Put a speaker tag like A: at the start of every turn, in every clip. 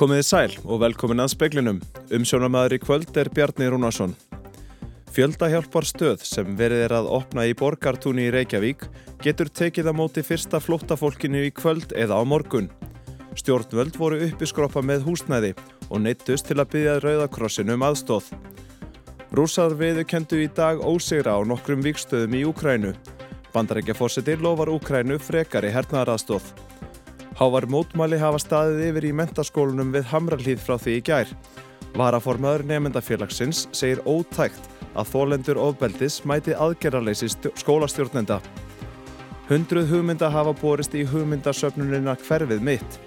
A: Komiði sæl og velkomin að speklinum. Umsjónamaður í kvöld er Bjarni Rúnarsson. Fjöldahjálpar stöð sem verið er að opna í borgartúni í Reykjavík getur tekið að móti fyrsta flóttafólkinu í kvöld eða á morgun. Stjórnvöld voru uppiskroppa með húsnæði og neittust til að byggja Rauðakrossinu um aðstóð. Rúsar viðu kendu í dag ósigra á nokkrum vikstöðum í Úkrænu. Bandarækjafósiti lofar Úkrænu frekari hernaðaraðstóð. Hávar mótmæli hafa staðið yfir í mentaskólunum við Hamralíð frá því í gær. Varaformaður nefndafélagsins segir ótækt að þólendur ofbeldis mæti aðgerraleysi skólastjórnenda. Hundruð hugmynda hafa borist í hugmyndasöfnunina hverfið mitt.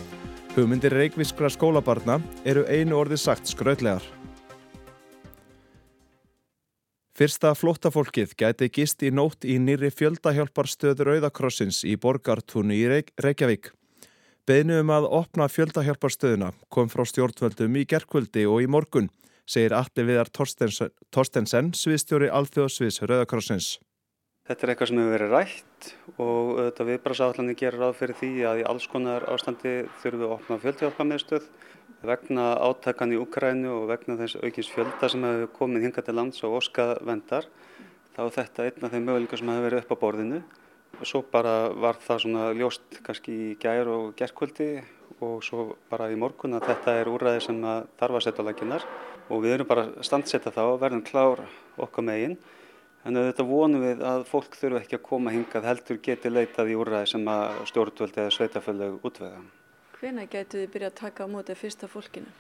A: Hugmyndir reikvískra skólabarna eru einu orði sagt skrautlegar. Fyrsta flóttafólkið gæti gist í nótt í nýri fjöldahjálparstöður Auðakrossins í Borgartúni í Reykj Reykjavík. Beðinu um að opna fjöldahjálparstöðuna kom frá stjórnvöldum í gerkvöldi og í morgun, segir Alli Viðar Torstensen, sviðstjóri Alþjóðsviðs Rauðakrossins.
B: Þetta er eitthvað sem hefur verið rætt og auðvitað viðbrasáallanir gerir ráð fyrir því að í alls konar ástandi þurfum við að opna fjöldhjálpamiðstöð vegna átakan í Ukrænu og vegna þess aukins fjölda sem hefur komið hinga til lands og óskað vendar. Þá er þetta einn af þeim möguleika sem hefur verið upp á borðinu Svo bara var það svona ljóst kannski í gær og gerðkvöldi og svo bara í morgun að þetta er úræði sem þarf að setja laginnar og við erum bara að standsetta þá og verðum klár okkar megin. En þetta vonum við að fólk þurfu ekki að koma hingað heldur geti leitað í úræði sem að stjórnvöld eða sveitaföldau útvega.
C: Hvena getur þið byrjað að taka á móti fyrsta fólkinu?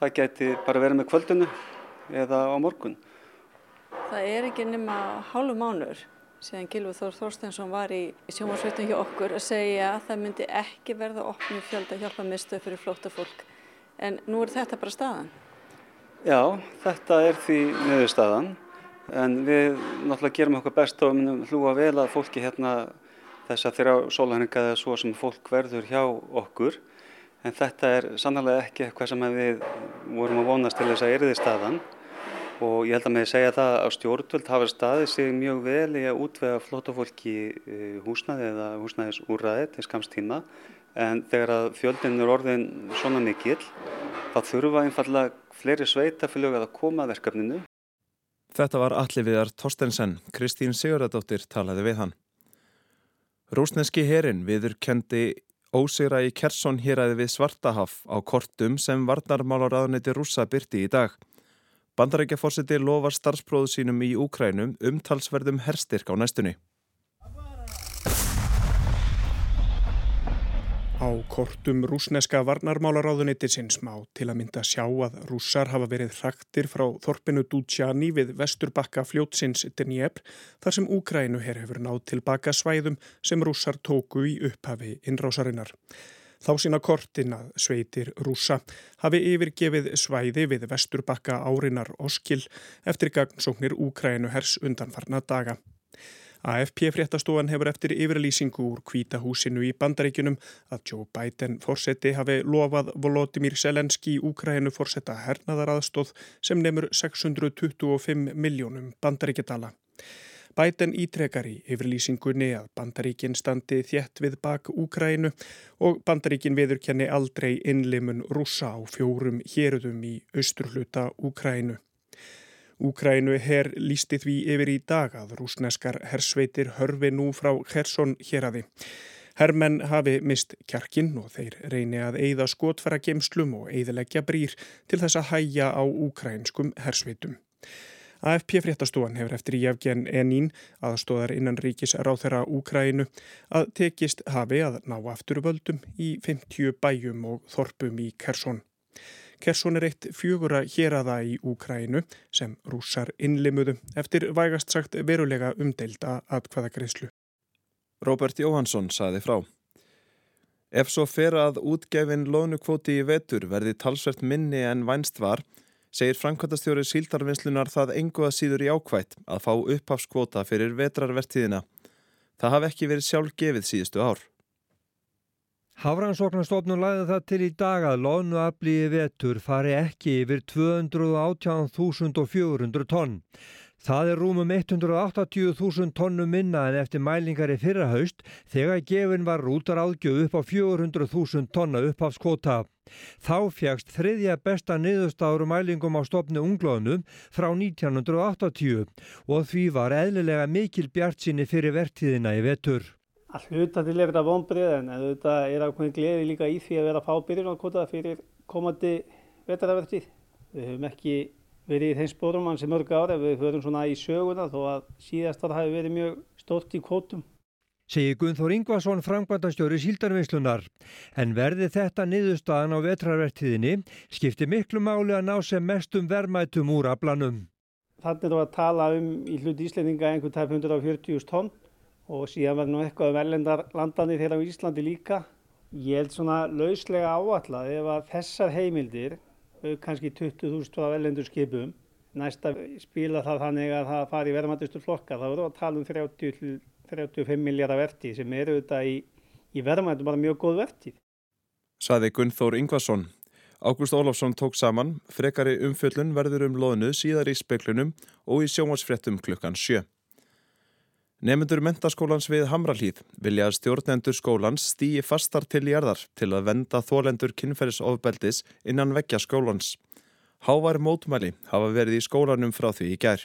B: Það geti bara verið með kvöldinu eða á morgun.
C: Það er ekki nema hálfu mánur síðan Gilvi Þór Þorstensson var í sjómasveitum hjá okkur að segja að það myndi ekki verða opnum fjölda hjálpa mistuð fyrir flóta fólk. En nú er þetta bara staðan?
B: Já, þetta er því niður staðan. En við náttúrulega gerum okkur best og minnum hlúa vel að fólki hérna þess að þeirra sólæninga eða svo sem fólk verður hjá okkur. En þetta er sannlega ekki eitthvað sem við vorum að vonast til þess að erði staðan og ég held að með segja það að stjórnvöld hafa staðið sig mjög vel í að útvega flótafólki eh, húsnaði eða húsnaðisúræði til skamstíma en þegar að fjöldin er orðin svona mikill þá þurfa einfallega fleiri sveitafélög að koma að verkefninu.
A: Þetta var allir viðar Torstensen, Kristín Sigurðardóttir talaði við hann. Rúsneski herin viður kendi ósigra í Kersson héræði við Svartahaf á kortum sem varnarmálar aðnæti rúsa byrti í dag. Bandarækjaforsiti lofar starfspróðu sínum í Úkrænum umtalsverðum herstyrk á næstunni.
D: Á kortum rúsneska varnarmálaráðuneytisins má til að mynda sjá að rússar hafa verið hraktir frá Þorpinu Dútsjani við vesturbakka fljótsins Dnjepr þar sem Úkrænu her hefur náð tilbaka svæðum sem rússar tóku í upphafi innrásarinnar. Þá sína kortin að sveitir rúsa hafi yfirgefið svæði við vesturbakka árinar Oskil eftir gagnsóknir Úkrænu hers undanfarna daga. AFP fréttastofan hefur eftir yfirlýsingu úr kvítahúsinu í bandaríkunum að Joe Biden fórseti hafi lofað Volodymyr Selenski Úkrænu fórseta hernaðaraðstóð sem nefnur 625 miljónum bandaríkjadala. Bæten ítrekar í yfirlýsingunni að bandaríkin standi þjætt við bak Úkrænu og bandaríkin viðurkenni aldrei innlimun rúsa á fjórum hérudum í austurhluta Úkrænu. Úkrænu herr lísti því yfir í dag að rúsneskar hersveitir hörfi nú frá Hersson héradi. Hermenn hafi mist kjarkinn og þeir reyni að eigða skotfæra gemslum og eigðilegja brýr til þess að hæja á úkrænskum hersveitum. AFP fréttastofan hefur eftir Jefgen Enín aðstóðar innan ríkis ráð þeirra Úkrænu að tekist hafi að ná aftur völdum í 50 bæjum og þorpum í Kersson. Kersson er eitt fjögura héraða í Úkrænu sem rússar innlimuðu eftir vægast sagt verulega umdelda atkvaðagreyslu.
A: Robert Jóhansson saði frá. Ef svo fer að útgefin lónukvoti í vetur verði talsvert minni en vænst var, segir Frankvæntastjóri síldarvinnslunar það engu að síður í ákvætt að fá upphafskvota fyrir vetrarvertíðina. Það hafi ekki verið sjálf gefið síðustu ár.
E: Hafrannsóknarstofnun lagði það til í dag að lónuaflíi vetur fari ekki yfir 218.400 tonn. Það er rúmum 180.000 tonnum minna en eftir mælingar í fyrra haust þegar gefin var rútar áðgjöf upp á 400.000 tonna uppafskvota. Þá fjagst þriðja besta niðurstáru mælingum á stopnu unglóðnum frá 1980 og því var eðlilega mikil bjart sinni fyrir vertíðina í vetur.
F: All hluta til er þetta vonbrið en þetta er ákveðin gleði líka í því að vera að fá byrjunarkvota fyrir komandi vetarvertið. Við höfum ekki verið í þeim spórum hans í mörg ára við höfum svona í söguna þó að síðastar hafi verið mjög stórt í kvotum.
E: Segir Gunþór Ingvarsson frangvandastjóri síldarvinslunar. En verði þetta niðurstaðan á vetrarvertiðinni skipti miklu máli að ná sem mestum vermætum úr aflanum.
F: Þannig er það að tala um í hlut Íslendinga einhvern tæp 140.000 tonn og síðan verður nú eitthvað um ellendar landandi þeirra á Íslandi líka. Ég held svona lauslega áallega ef að þessar heimildir kannski 20.000 frá velendur skipum. Næsta spila það þannig að það fari verðmættustu flokka. Það voru að tala um 30-35 miljardar verti sem eru þetta í, í verðmættum bara mjög góð verti.
A: Saði Gunnþór Ingvarsson. Ágúst Ólafsson tók saman, frekari umfjöllun verður um loðinu síðar í speklunum og í sjónvarsfrettum klukkan sjö. Nefnendur mentaskólans við Hamralíð vilja að stjórnendur skólans stýi fastar til jærðar til að venda þólendur kynferðisofbeldis innan vekja skólans. Hávar mótmæli hafa verið í skólanum frá því í gær.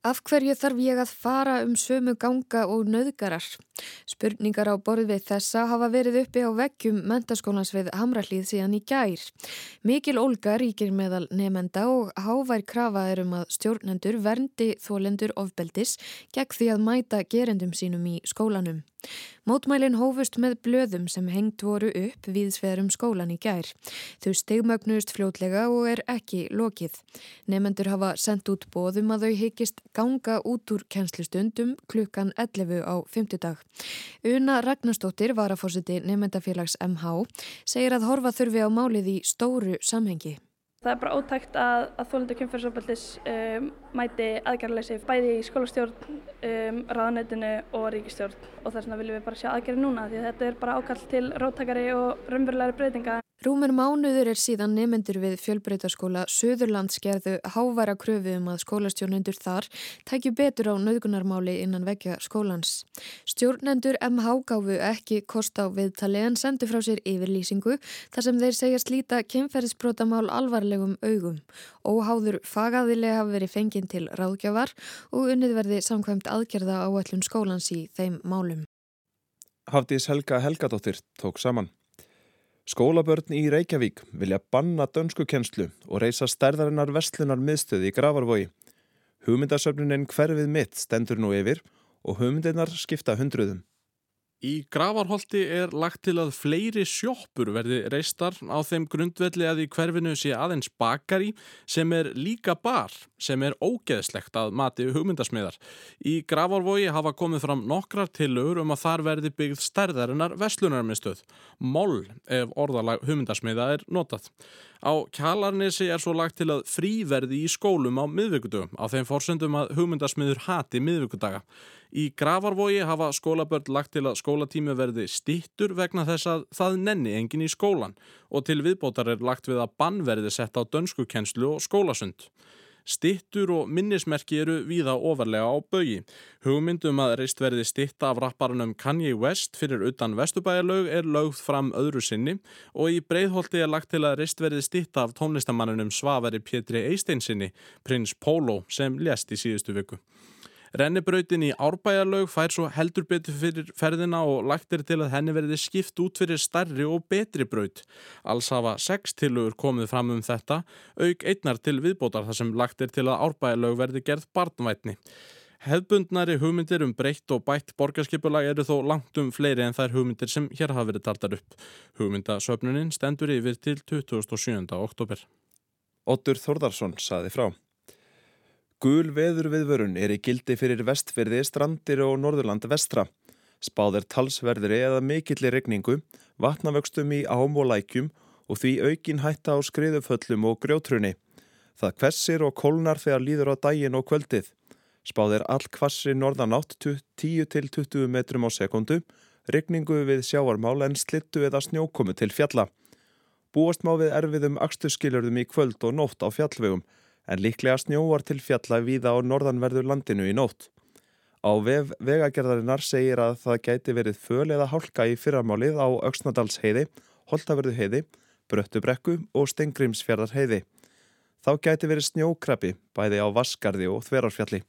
G: Af hverju þarf ég að fara um sömu ganga og nöðgarar? Spurningar á borð við þessa hafa verið uppi á veggjum mentaskólans við Hamrallíð síðan í gær. Mikil Olga ríkir meðal nefenda og hávær krafa er um að stjórnendur verndi þólendur ofbeldis gegn því að mæta gerendum sínum í skólanum. Mótmælin hófust með blöðum sem hengt voru upp við sverum skólan í gær. Þau stegmögnuðust fljótlega og er ekki lokið. Nefendur hafa sendt út bóðum að þau hyggist ganga út úr kennslustundum klukkan 11 á 50 dag. Una Ragnarstóttir, varafórsiti nefendafélags MH, segir að horfa þurfi á málið í stóru samhengi.
H: Það er bara ótækt að, að þólendur kynferðsofbeltis um, mæti aðgerðarleysi bæði í skólastjórn, um, ráðanætinu og ríkistjórn og þess vegna viljum við bara sjá aðgerði núna því að þetta er bara ákall til róttakari og raunverulegri breytinga.
G: Rúmer mánuður er síðan nefnendur við fjölbreytaskóla Suðurlands gerðu háværa kröfu um að skólastjórnendur þar tækju betur á nöðgunarmáli innan vekja skólans. Stjórnendur MH gáfu ekki kost á viðtali en sendu frá sér yfirlýsingu þar sem þeir segja slíta kemferðisbrótamál alvarlegum augum. Óháður fagaðilega hafi verið fenginn til ráðgjafar og unnið verði samkvæmt aðgerða áallun skólans í þeim málum.
A: Hafdís Helga Helgadóttir tók saman. Skólabörn í Reykjavík vilja banna dönsku kennslu og reysa stærðarinnar vestlunar miðstöði í Gravarvogi. Hugmyndasöfnunin hverfið mitt stendur nú yfir og hugmyndinar skipta hundruðum.
I: Í Gravarholti er lagt til að fleiri sjóppur verði reistar á þeim grundvelli að í hverfinu sé aðeins bakari sem er líka bar sem er ógeðslegt að mati hugmyndasmiðar. Í Gravarvogi hafa komið fram nokkrar tilögur um að þar verði byggð stærðarinnar vestlunarmiðstöð. Moll ef orðalag hugmyndasmiða er notað. Á Kjalarnesi er svo lagt til að fríverði í skólum á miðvíkudögum á þeim fórsöndum að hugmyndasmiður hati miðvíkudaga. Í Gravarvogi hafa skólabörn lagt til að skólatími verði stittur vegna þess að það nenni engin í skólan og til viðbótar er lagt við að bannverði sett á dönskukenslu og skólasund. Stittur og minnismerki eru víða ofarlega á bögi. Hugmyndum að reist verði stitta af rapparunum Kanye West fyrir utan Vestubæjarlaug er lögð fram öðru sinni og í breyðholti er lagt til að reist verði stitta af tónlistamannunum Svaveri Pétri Eisteinsinni, prins Pólo, sem lést í síðustu viku. Rennibrautin í Árbæjarlaug fær svo heldur betur fyrir ferðina og lagt er til að henni verði skipt út fyrir starri og betri braut. Alls hafa sex tilugur komið fram um þetta, auk einnar til viðbótar þar sem lagt er til að Árbæjarlaug verði gerð barnvætni. Hefbundnari hugmyndir um breytt og bætt borgarskipulag eru þó langt um fleiri en þær hugmyndir sem hér hafa verið tartar upp. Hugmyndasöfnunin stendur yfir til 27. oktober.
A: Otur Þordarsson saði frá. Gul veður viðvörun er í gildi fyrir vestfyrði, strandir og norðurland vestra. Spáð er talsverðri eða mikillir regningu, vatnavöxtum í ám og lækjum og því aukin hætta á skriðuföllum og grjótrunni. Það kvessir og kólnar þegar líður á daginn og kvöldið. Spáð er all kvassri norðanátt 10-20 metrum á sekundu, regningu við sjáarmál en slittu eða snjókomu til fjalla. Búast má við erfiðum axturskilurðum í kvöld og nótt á fjallvegum en líklega snjóar til fjalla víða á norðanverðu landinu í nótt. Á vef vegagerðarinnar segir að það gæti verið föl eða hálka í fyrramálið á Öksnadalsheiði, Holtaverðu heiði, Bröttubrekku og Stengrimsfjörðar heiði. Þá gæti verið snjókrabbi bæði á Vaskarði og Þverarfjalli.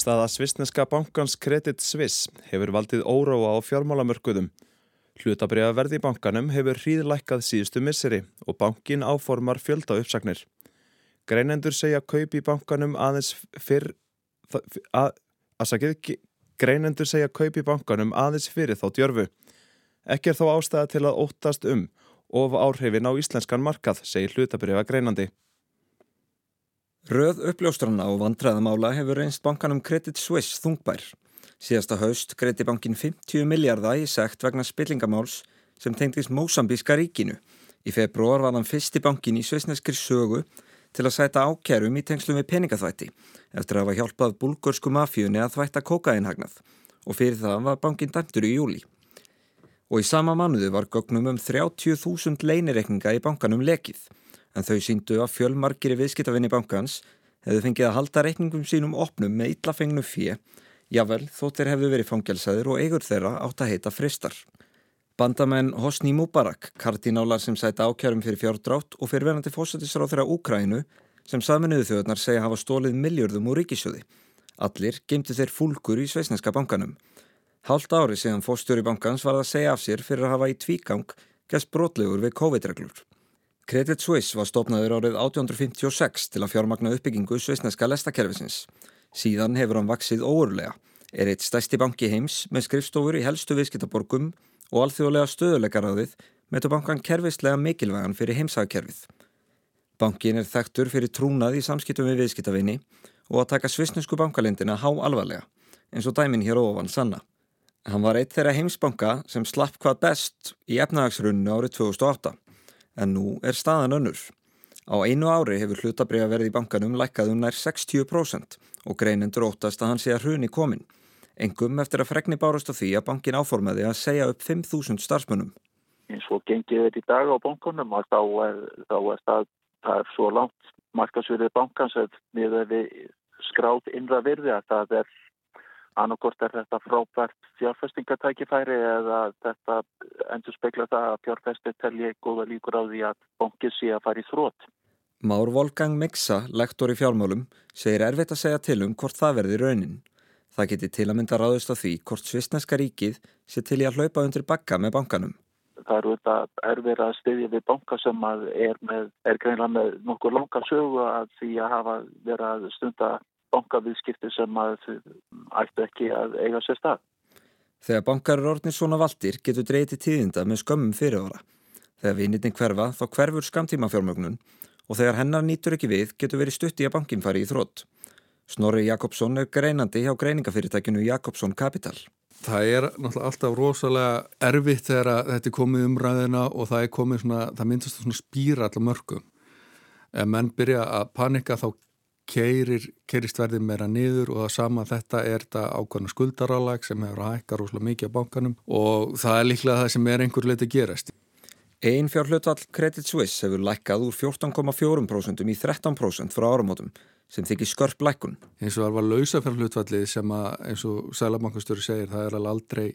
A: Staða svisneska bankans Credit Suisse hefur valdið óróa á fjármálamörkuðum. Hlutabriða í bankanum hefur hríðlækkað síðustu misseri og bankin áformar fjölda uppsagnir. Greinendur segja kaup í bankanum aðeins fyrr að, að, greinendur segja kaup í bankanum aðeins fyrir þá djörfu. Ekki er þó ástæða til að óttast um of áhrifin á íslenskan markað, segir hlutabriða greinandi.
J: Röð uppljóstrana og vandræðamála hefur reynst bankanum Credit Suisse þungbær. Síðasta haust greiti bankin 50 miljardar í sekt vegna spillingamáls sem tengdist Mósambíska ríkinu. Í februar var hann fyrsti bankin í sveisneskri sögu til að sæta ákjærum í tengslum við peningaþvætti eftir að hafa hjálpað bulgursku mafíunni að þvætta kokainhagnað og fyrir það var bankin dæmtur í júli. Og í sama mannuðu var gögnum um 30.000 leinirekninga í bankanum lekið en þau síndu að fjölmarkir í viðskiptafinni bankans hefðu fengið að halda reikningum sínum opnum með illafengnu fjö, jável þótt þeir hefðu verið fangjálsaður og eigur þeirra átt að heita fristar. Bandamenn Hosni Mubarak, kardinálar sem sæta ákjærum fyrir fjárdrátt og fyrir verandi fósættisráð þeirra Úkrænu sem saminuðu þjóðnar segja hafa stólið miljörðum úr ríkisjóði. Allir gemdi þeir fúlgur í Sveisneska bankanum. Hált ári síðan fóstjóri bankans var að segja af sér fyrir að hafa í tvígang gæst brotlegur við COVID-reglur. Credit Suisse var stopnaður árið 1856 til að fjármagna uppbyggingu sveisneska lestakerfisins. Síðan hefur hann vaksið óurlega, er eitt stæsti banki heims með skrifstofur í helstu viðskiptaborgum og alþjóðlega stöðuleikaráðið metu bankan kerfislega mikilvægan fyrir heimsagkerfið. Bankin er þekktur fyrir trúnað í samskiptum við viðskiptavinni og að taka svisnesku bankalindina há alvarlega, eins og dæmin hér ofan sanna. Hann var eitt þeirra heimsbanka sem slapp hvað best í efnahagsrunnu árið 2008 en nú er staðan önnur. Á einu ári hefur hlutabriða verið í bankanum lækkað um nær 60% og greinendur óttast að hann sé að hruni komin. Engum eftir að fregni bárast á því að bankin áformaði að segja upp 5.000 starfsmunum.
K: En svo gengið þetta í dag á bankunum og þá er, þá er það, það er svo langt markasverðið bankans að við skrátt innra virði að það er annarkort er þetta frábært fjárfestingatækifæri eða þetta endur spekla það að fjárfesti telji góða líkur á því að bóngið sé að fara í þrótt.
J: Már Volgang Miksa, lektor í fjármálum, segir erfitt að segja til um hvort það verði raunin. Það geti til að mynda ráðust á því hvort svistneska ríkið sé til í að hlaupa undir bakka með bankanum.
K: Það eru þetta erfir að styðja við banka sem er, með, er greinlega með nokkur langa sögu að því að hafa verið að stunda bankaviðskipti sem að ættu ekki að eiga sér stað.
J: Þegar bankar eru orðnir svona valdir getur dreyti tíðinda með skömmum fyrirvara. Þegar vinitinn hverfa þá hverfur skamtíma fjármögnun og þegar hennar nýtur ekki við getur verið stutt í að bankin fari í þrótt. Snorri Jakobsson er greinandi hjá greiningafyrirtækinu Jakobsson Capital.
L: Það er náttúrulega alltaf rosalega erfitt þegar þetta er komið umræðina og það er komið svona, það myndast svona spýra allar mörgum. Ef menn byrja að panika þá keirist verðið meira niður og það sama þetta er þetta ákvæmna skuldarálag sem hefur að hækka rosalega mikið á bankanum og það er líklega það sem er einhver leiti gerast.
J: Einn fjárhlutvall Credit Suisse hefur lækkað úr 14,4% í 13% frá áramótum sem þykir skörp lækkun.
L: Eins og það var lausafjárhlutvallið sem að eins og Sælabankastöru segir það er alveg aldrei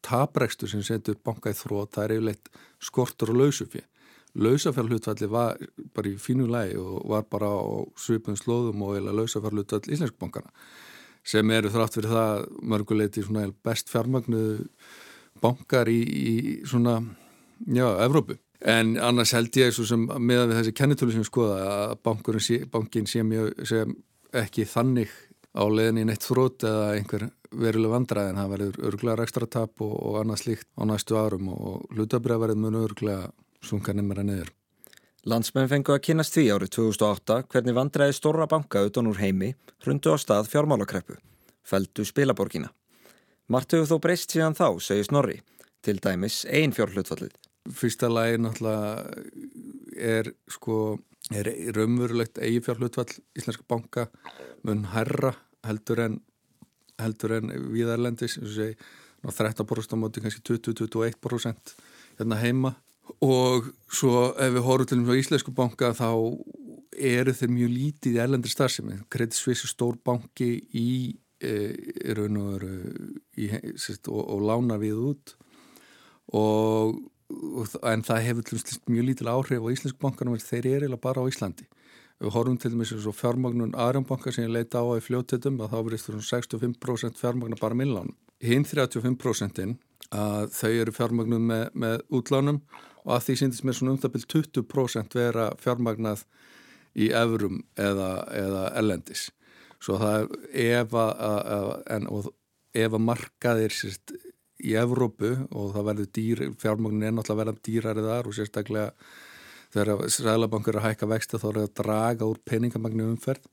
L: taprekstur sem setur banka í þrótt, það er yfirleitt skortur og lausufið lausafjárhlutvalli var bara í fínu lægi og var bara á svipun slóðum og eða lausafjárhlutvall íslensku bankana sem eru þrátt fyrir það mörguleiti best fjármagnu bankar í, í svona, já, Evrópu. En annars held ég svo sem með að þessi kennitölu sem skoða að sé, bankin sé, mjög, sé ekki þannig á leðinni neitt þrótt eða einhver veruleg vandrað en það verður örglega ekstra tap og, og annað slíkt á næstu árum og hlutabriðaverðin mun örglega sunga nefnara niður.
J: Landsmenn fengu að kynast því árið 2008 hvernig vandræði stóra banka utan úr heimi hrundu á stað fjármálakreppu, feldu spilaborgina. Mart hefur þó breyst síðan þá, segir Snorri, til dæmis einn fjárhlutfallið.
L: Fyrsta lagi náttúrulega er sko er raunverulegt eigifjárhlutfall íslenska banka mun herra heldur en heldur en viðarlendis eins og segi 13% á móti kannski 20-21% hérna heima og svo ef við horfum til um íslensku banka þá eru þeir mjög lítið í erlendir starfsemi. Credit Suisse er stór banki í, e, raun og í, sérst, og, og lána við út. Og, og en það hefur mjög lítil áhrif á íslensku bankanum þeir eru eiginlega bara á Íslandi. Við horfum til dæmis eins og fjármagnun aðrjónbanka sem ég leita á í fljóttitum að þá verður svona 65% fjármagna bara millánum hinn 35% að þau eru fjármagnun með, með útlánum og að því síndist mér svona um það byrj 20% vera fjármagnað í eurum eða, eða ellendis svo það ef að, en, ef að markaðir sérst, í Evrópu og það verður dýr, fjármagnin er náttúrulega verðan dýrari þar og sérstaklega þegar Sælabankur er að hækka vexta þá er það að draga úr peningamagnu umferð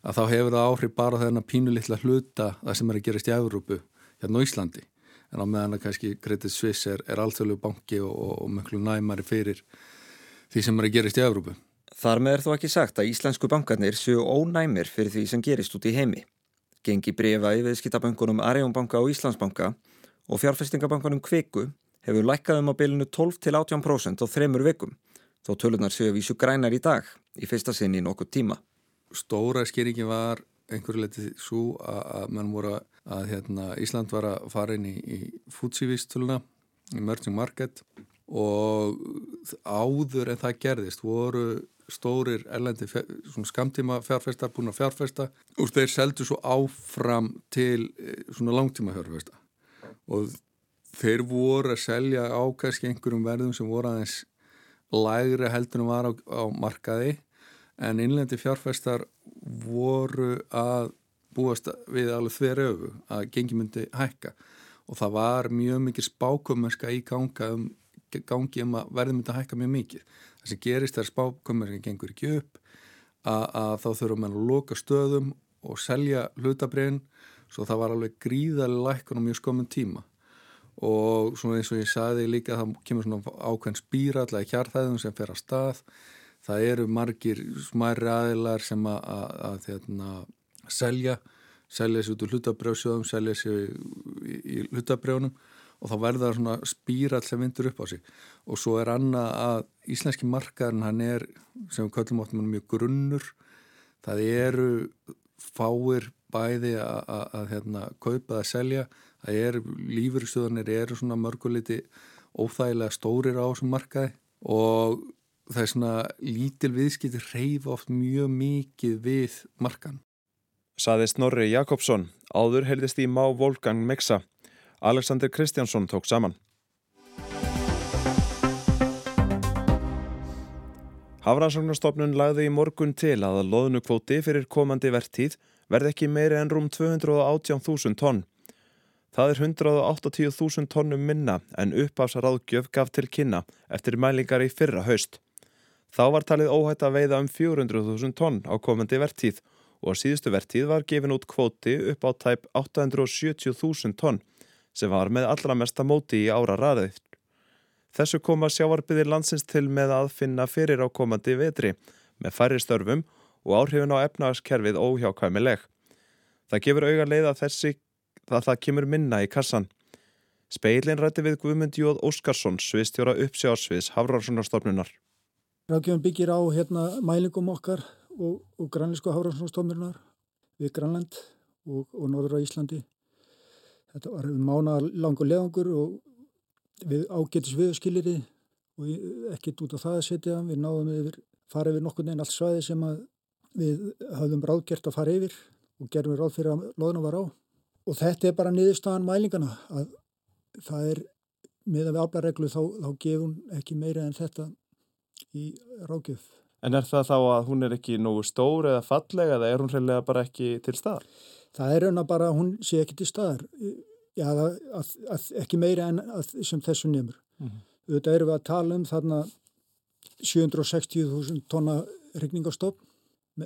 L: að þá hefur það áhrif bara þennan pínulittla hluta það sem er að gerast í Evrópu hérna á Íslandi en á meðan að kannski Credit Suisse er, er alþjóðlegu banki og, og, og mjög næmari fyrir því sem er að gerast í Evrópu.
J: Þar með er þó ekki sagt að íslensku bankarnir séu ónæmir fyrir því sem gerist út í heimi. Gengi brefa í viðskiptaböngunum Arjónbanka og Íslandsbanka og fjárfestingabankunum Kviku hefur lækkað um á bylunu 12-18% á þremur vikum þó tölunar séu vísu grænar í dag í fyrsta sinni í nokkuð tíma.
L: Stóra skýringi var einhverju letið svo að mann voru að hérna, Ísland var að fara inn í, í fútsívístöluna í Merging Market og áður en það gerðist voru stórir erlendi skamtíma fjárfesta búin að fjárfesta og þeir seldu svo áfram til eh, svona langtíma fjárfesta og þeir voru að selja á kannski einhverjum verðum sem voru aðeins lægri heldur en var á, á markaði en innlendi fjárfestar voru að búast við alveg þver öfu að gengi myndi hækka. Og það var mjög mikið spákummerska í ganga um, gangi um að verði myndi að hækka mjög mikið. Það sem gerist þegar spákummerska gengur ekki upp að, að þá þurfum við að loka stöðum og selja hlutabriðin svo það var alveg gríðarlega lækkun og mjög skominn tíma. Og svona eins og ég saði líka það kemur svona ákveðin spýra allavega hjarþæðum sem fer að stað. Það eru margir smæri aðilar sem að, að, að hérna, selja selja sér út úr hlutabrjóðsjóðum selja sér í, í hlutabrjóðunum og þá verður það svona spýrall sem vindur upp á sig. Og svo er annað að íslenski markaðin hann er sem við kallum áttum mjög grunnur það eru fáir bæði að hérna, kaupa að selja það eru lífyrstöðanir eru svona mörguliti óþægilega stórir á þessum markaði og það er svona lítil viðskipti reyf oft mjög mikið við markan
A: saði Snorri Jakobsson, áður heldist í má Volgang Meksa. Alexander Kristjánsson tók saman. Hafrannsóknarstofnun lagði í morgun til að loðnukvóti fyrir komandi vertíð verði ekki meiri en rúm 218.000 tonn. Það er 180.000 tonnum minna en uppafsaráðgjöf gaf til kynna eftir mælingar í fyrra haust. Þá var talið óhætt að veiða um 400.000 tonn á komandi vertíð og á síðustu vertíð var gefin út kvóti upp á tæp 870.000 tonn sem var með allra mesta móti í ára raðið. Þessu koma sjáarbyðir landsins til með að finna fyrir ákomandi vetri með færri störfum og áhrifin á efnagaskerfið óhjákvæmileg. Það gefur auga leið að þessi að það kemur minna í kassan. Speilin rætti við Guðmund Jóð Óskarsson, sviðstjóra uppsjársviðs Hafrarssonarstofnunar.
M: Rákjöfum byggir á hérna, mælingum okkar og, og grænlísku hafrannsóknstofnurinnar við Grænland og, og norður á Íslandi. Þetta var mánar langur leðangur og við ágetis viðskiliri og ekkert út á það að setja. Við náðum yfir, fara yfir nokkur neginn allt svæði sem við hafðum ráðgert að fara yfir og gerum við ráð fyrir að loðna var á. Og þetta er bara niðurstaðan mælingana að það er meðan við aflæðreglu þá, þá gefum ekki meira en þetta í ráðgjöf.
A: En er það þá að hún er ekki nógu stór eða fallega eða er hún reynilega bara ekki til staðar?
M: Það er raun að bara hún sé ekki til staðar. Já, að, að, að ekki meira en sem þessu nefnur. Mm -hmm. Þetta eru við að tala um þarna 760.000 tonna rygningastofn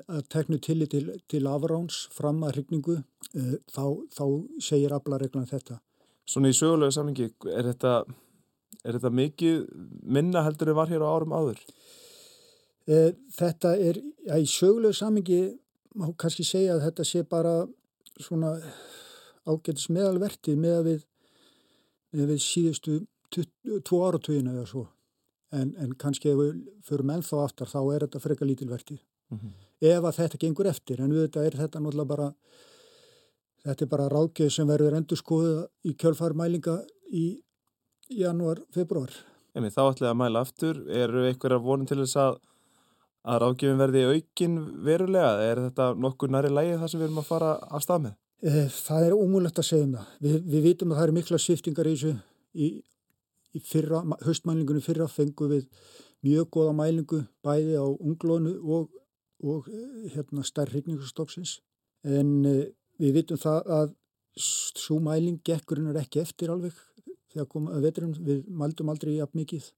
M: að teknu tilli til, til afráns fram að rygningu eh, þá, þá segir aflareglan þetta.
A: Svona í sögulegu samlingi, er þetta, er þetta mikið minna heldur en var hér á árum áður?
M: E, þetta er, ja, í sögulegu samingi má kannski segja að þetta sé bara svona ágætis meðalvertið með að við, með við síðustu tvo áratugina eða svo. En, en kannski ef við förum ennþá aftar þá er þetta freka lítilvertið. Mm -hmm. Ef að þetta gengur eftir, en við þetta er þetta náttúrulega bara, þetta er bara ráðgjöð sem verður endur skoða í kjölfarmælinga í janúar, februar.
A: En þá ætlaði að mæla aftur, eru einhverja vonum til þess að að ráðgjöfum verði aukin verulega? Er þetta nokkur næri lægi það sem við erum að fara af stað með?
M: Eh, það er ómúlegt að segja um það. Við, við vitum að það eru mikla sviftingar í þessu. Í, í fyrra, höstmælingunni fyrra fengu við mjög goða mælingu bæði á unglónu og, og eh, hérna, stærr hrigningarstofsins. En eh, við vitum það að svo mæling gekkurinn er ekki eftir alveg þegar komum að veturum. Við mældum aldrei jafn mikið.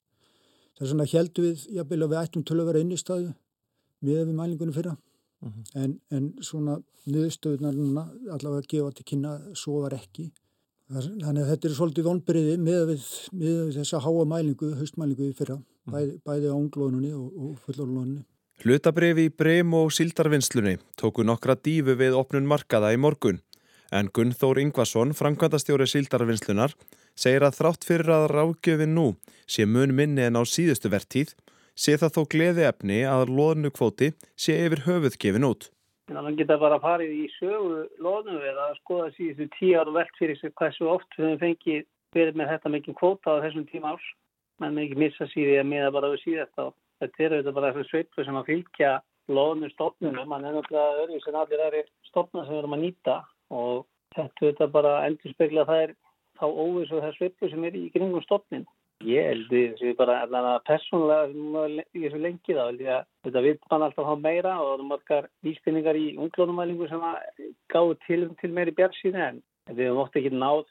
M: Þess vegna heldum við, jábel að við ættum til að vera inn í staðu við við mælingunum fyrra uh mhm. -huh. en, en svona niðurstöðunar núna allavega að gefa til kynna svo var ekki. Þannig að þetta er svolítið vonbreiði með, við, með þessa háa mælingu, haustmælingu fyrra, uh mhm. -huh. bæði, bæði á unglónunni og, og fullorlónunni.
A: Hlutabrifi í Breim og Sildarvinnslunni tóku nokkra dífu við opnun markaða í morgun en Gunnþór Ingvason, framkvæmdastjóri Sildarvinnslunar, segir að þrátt fyrir að ráðgjöfin nú sé mun minni en á síðustu vertíð, sé það þó gleði efni að loðnu kvóti sé yfir höfuð gefin út.
F: Það geta bara farið í sögu loðnu eða að skoða síðustu tíu ára velt fyrir sig svo oft við fengið verið með þetta mikið kvóta á þessum tíma árs. menn ekki missa síði að miða bara við síðast á. Þetta er auðvitað bara þessu sveitlu sem að fylgja loðnu stofnunum, mann er náttúrulega öðru sem allir aðri stofna sem við erum að nýta og þetta auðvitað bara endur spekla það er þá óvis og það sviplu sem er í kringum stofnin. Ég held því að bara allavega persónulega í þessu lengi þá ég að þetta vil mann alltaf hafa meira og það er margar vísbynningar í unglónumælingu sem gáðu til, til meiri björnsíni en við hefum ótt ekki náð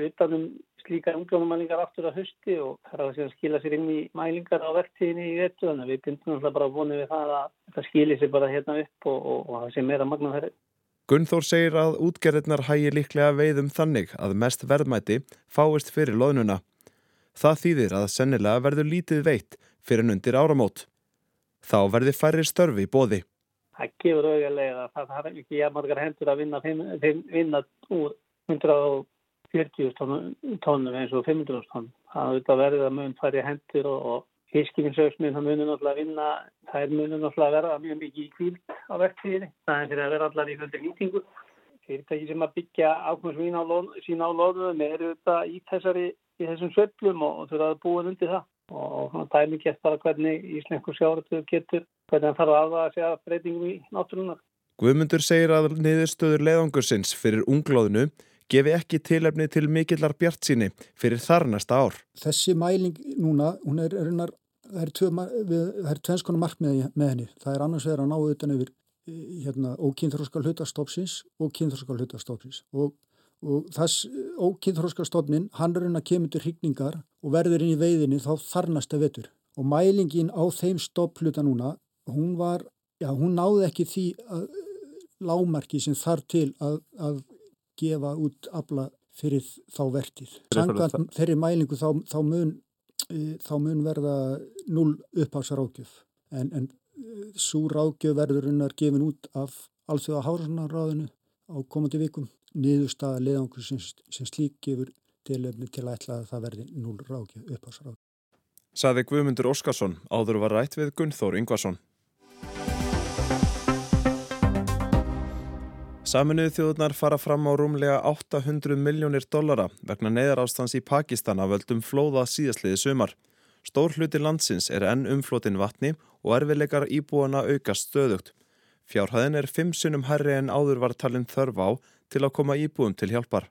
F: utanum slíka unglónumælingar aftur á hösti og það er að skila sér inn í mælingar á verktíðinni í vettu þannig að við bindum alltaf bara vonið við það að þetta skilir sér bara hérna upp og, og, og það sé meira magna þeirri.
A: Gunnþór segir að útgerðirnar hægir líklega veiðum þannig að mest verðmæti fáist fyrir loðnuna. Það þýðir að sennilega verður lítið veitt fyrir nundir áramót. Þá verður færri störfi í bóði.
F: Það gefur auðvitað að það er ekki að margar hendur að vinna, vinna úr 140 tónum eins og 500 tónum. Það verður að mun færri hendur og, og Fiskifinsauksminn, það munir náttúrulega að vinna, það er munir náttúrulega að verða mjög mikið í kvíld á verktíðinni. Það er fyrir að vera allar í fjöldi nýtingu. Fyrirtæki sem að byggja ákveðsvín á sína á loðum eru þetta í, þessari, í þessum söplum og þurfa að búa undir það. Og það er mikið eftir hvernig íslensku sjáratöðu getur, hvernig það þarf að aðvaða að breytingum í náttúrunar.
A: Guðmundur segir að niðurstöður leðangursins fyrir unglóðinu gefi ekki tilefni til mikillar bjart síni fyrir þar næsta ár.
M: Þessi mæling núna, hún er, er það er, er tvennskona markmið með henni. Það er annars vegar að ná utan yfir hérna, ókynþróskal hlutastofsins og kynþróskal hlutastofsins og, og þess ókynþróskal stofnin hann er hérna kemur til hrigningar og verður inn í veiðinni þá þarnast að vetur og mælingin á þeim stofluta núna hún var, já hún náði ekki því að lámarki sem þarf til að, að gefa út abla fyrir þá vertið. Sangant þeirri mælingu þá, þá mun þá mun verða null upphásarákjöf en, en svo rákjöf verður unnar gefin út af allþjóða hárunarráðinu á komandi vikum niðurstaða leðangur sem, sem slík gefur tilöfni til að ætla að það verði null rákjöf upphásarákjöf.
A: Saði Guðmundur Óskarsson áður var rætt við Gunnþór Yngvason. Saminuðu þjóðunar fara fram á rúmlega 800 miljónir dollara vegna neyðarástans í Pakistan af völdum flóða síðasliði sumar. Stór hluti landsins er enn umflotin vatni og erfilegar íbúana aukast stöðugt. Fjárhæðin er fimm sunnum herri en áður var talinn þörf á til að koma íbúum til hjálpar.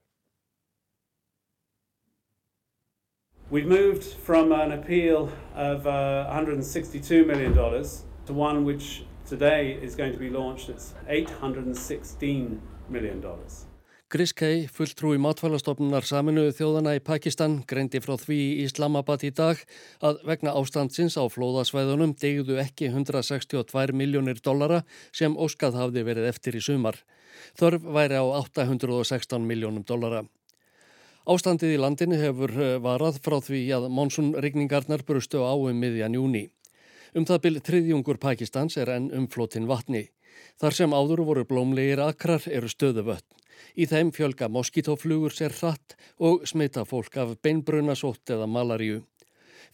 N: We've moved from an appeal of uh, 162 million dollars to one which today is going to be launched at 816 million dollars.
O: Chris Kay, fulltrúi mátfælastofnunar saminuðu þjóðana í Pakistan, greindi frá því í Islamabad í dag að vegna ástandsins á flóðasvæðunum degjuðu ekki 162 miljónir dollara sem óskað hafði verið eftir í sumar. Þörf væri á 816 miljónum dollara. Ástandið í landinu hefur varað frá því að monsunrigningarnar brustu á um miðjan júni. Um það byrð þriðjungur Pakistans er enn umflótin vatni. Þar sem áður voru blómlegir akrar eru stöðu vötn. Í þeim fjölga moskítoflugur sér hratt og smita fólk af beinbrunasótt eða malaríu.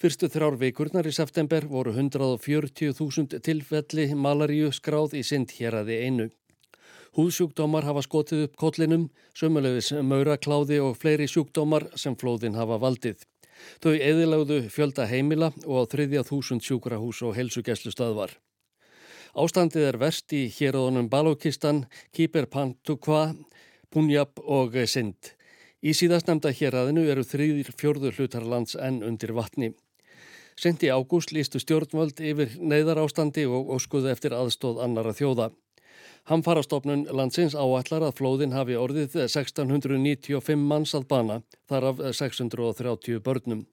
O: Fyrstu þrjár vikurnar í september voru 140.000 tilfelli malaríu skráð í sind hér aði einu. Húðsjúkdómar hafa skotið upp kollinum, sömulegis maurakláði og fleiri sjúkdómar sem flóðin hafa valdið. Þau eðilagðu fjölda heimila og á þriðja þúsund sjúkrahús og helsugeslu stöðvar. Ástandið er verst í héróðunum Balókistan, Kýper Pantukva, Punjab og Sind. Í síðastnemda héræðinu eru þrýðir fjörður hlutarlands enn undir vatni. Sendi ágúst lístu stjórnvöld yfir neyðar ástandi og óskuðu eftir aðstóð annara þjóða. Hamfarastofnun landsins áallar að flóðin hafi orðið 1695 manns að bana, þar af 630 börnum.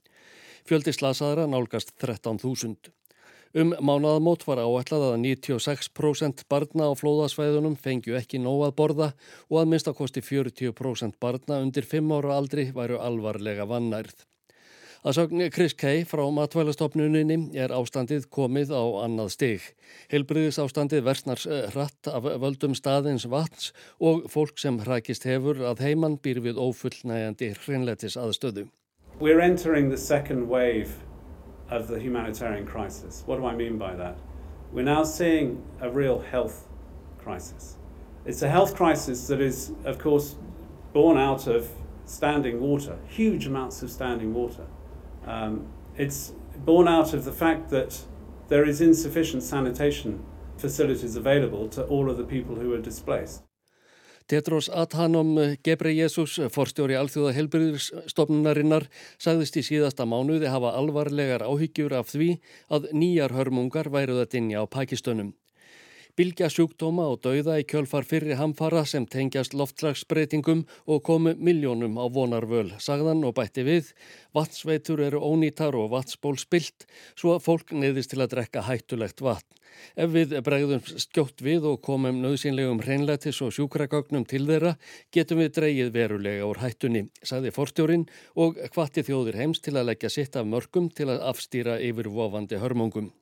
O: Fjöldi slasaðara nálgast 13.000. Um mánaðamót var áallad að 96% barna á flóðasvæðunum fengju ekki nóg að borða og að minnstakosti 40% barna undir 5 ára aldri væru alvarlega vannærð. Að sögn Chris Kay frá matvælastofnuninni er ástandið komið á annað stig. Helbriðis ástandið versnar eh, hratt af völdum staðins vatns og fólk sem hrækist hefur að heimann býr við ófullnægandi hreinletis aðstöðu.
N: We're entering the second wave of the humanitarian crisis. What do I mean by that? We're now seeing a real health crisis. It's a health crisis that is, of course, born out of standing water, huge amounts of standing water. Um, it's born out of the fact that there is insufficient sanitation facilities available to all of the people who are displaced.
O: Tetros Adhanom Gebreyesus, forstjóri alþjóða helbriðurstofnunarinnar, sagðist í síðasta mánuði hafa alvarlegar áhyggjur af því að nýjar hörmungar væruð að dinja á Pakistunum. Bilgja sjúkdóma og dauða í kjölfar fyrri hamfara sem tengjast loftslagsbreytingum og komu miljónum á vonarvöl, sagðan og bætti við. Vatsveitur eru ónýtar og vatsból spilt svo að fólk neyðist til að drekka hættulegt vatn. Ef við bregðum skjótt við og komum nöðsynlegum hreinlætis og sjúkragögnum til þeirra getum við dreyið verulega úr hættunni, sagði forstjórin og hvati þjóðir heims til að leggja sitt af mörgum til að afstýra yfirvofandi hörmungum.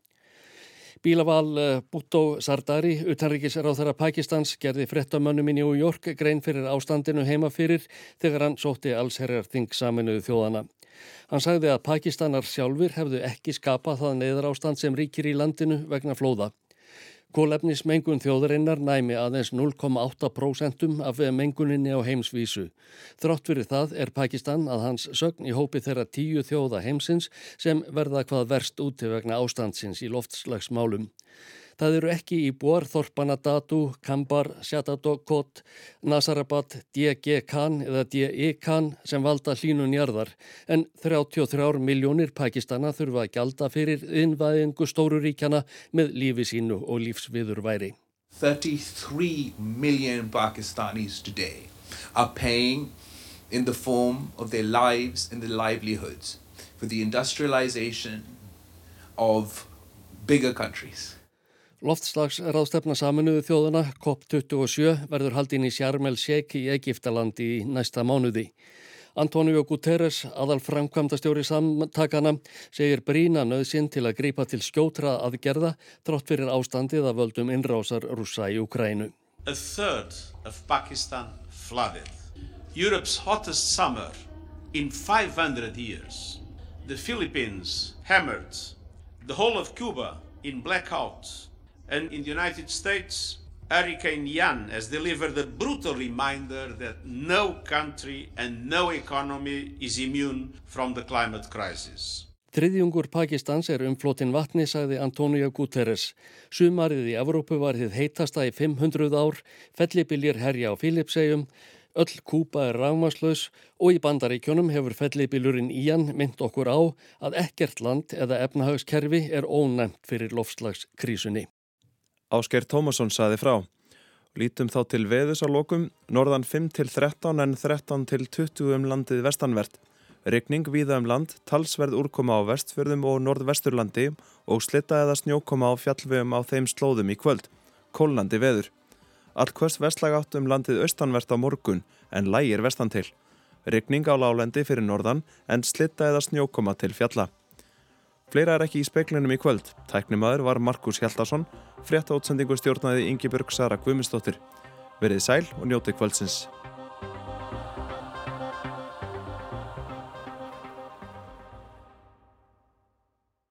O: Bílaval eh, Bhutto Sardari, utanríkisráþara Pakistans, gerði frettamönnum í New York grein fyrir ástandinu heima fyrir þegar hann sótti allsherjar þing saminuðu þjóðana. Hann sagði að Pakistanar sjálfur hefðu ekki skapað það neyðar ástand sem ríkir í landinu vegna flóða. Kólefnismengun þjóðarinnar næmi aðeins 0,8% af menguninni á heimsvísu. Þrátt fyrir það er Pakistan að hans sögn í hópi þeirra tíu þjóða heimsins sem verða hvað verst úti vegna ástandsins í loftslagsmálum. Það eru ekki í búar Þorpana Datu, Kambar, Sjatadokot, Nasarabat, D.G. Khan eða D.I. Khan sem valda hlínun jarðar en 33 miljónir Pakistana þurfa að gjalda fyrir innvæðingu stóruríkjana með lífi sínu og lífsviður væri.
P: 33 million Pakistanis today are paying in the form of their lives and their livelihoods for the industrialization of bigger countries.
O: Loftslagsráðstefna saminuðu þjóðuna COP27 verður haldinn í Sjarmel Sheikh í Egiptalandi í næsta mánuði. Antonio Guterres, aðal framkvæmdastjóri samtakana, segir brína nöðsinn til að grípa til skjótra aðgerða trótt fyrir ástandið að völdum innrásar rúsa í Ukrænu.
Q: A third of Pakistan flooded. Europe's hottest summer in 500 years. The Philippines hammered. The whole of Cuba in blackouts. And in the United States, Hurricane Ian has delivered a brutal reminder that no country and no economy is immune from the climate crisis.
O: Þriðjungur Pakistans er umflótin vatni, sagði Antonio Guterres. Sumarið í Evrópu var þið heitasta í 500 ár, fellibiljir herja á Filipsegjum, öll kúpa er rámaslaus og í bandaríkjónum hefur fellibiljurinn Ian mynd okkur á að ekkert land eða efnahagskerfi er ónæmt fyrir lofslagskrísunni.
A: Ásker Tómasson saði frá. Lítum þá til veðus á lokum, norðan 5 til 13 en 13 til 20 um landið vestanvert. Ryggning víða um land, talsverð úrkoma á vestfjörðum og norðvesturlandi og slitta eða snjókoma á fjallvegum á þeim slóðum í kvöld. Kólnandi veður. Hvers vestlag átt um landið austanvert á morgun en lægir vestan til. Ryggning á lálendi fyrir norðan en slitta eða snjókoma til fjalla. Fleira er ekki í speiklinum í kvöld. Tæknimaður var Markus Hjaldarsson, frétta átsendingu stjórnaði Ingi Börg Sara Guðmundsdóttir. Verið sæl og njóti kvöldsins.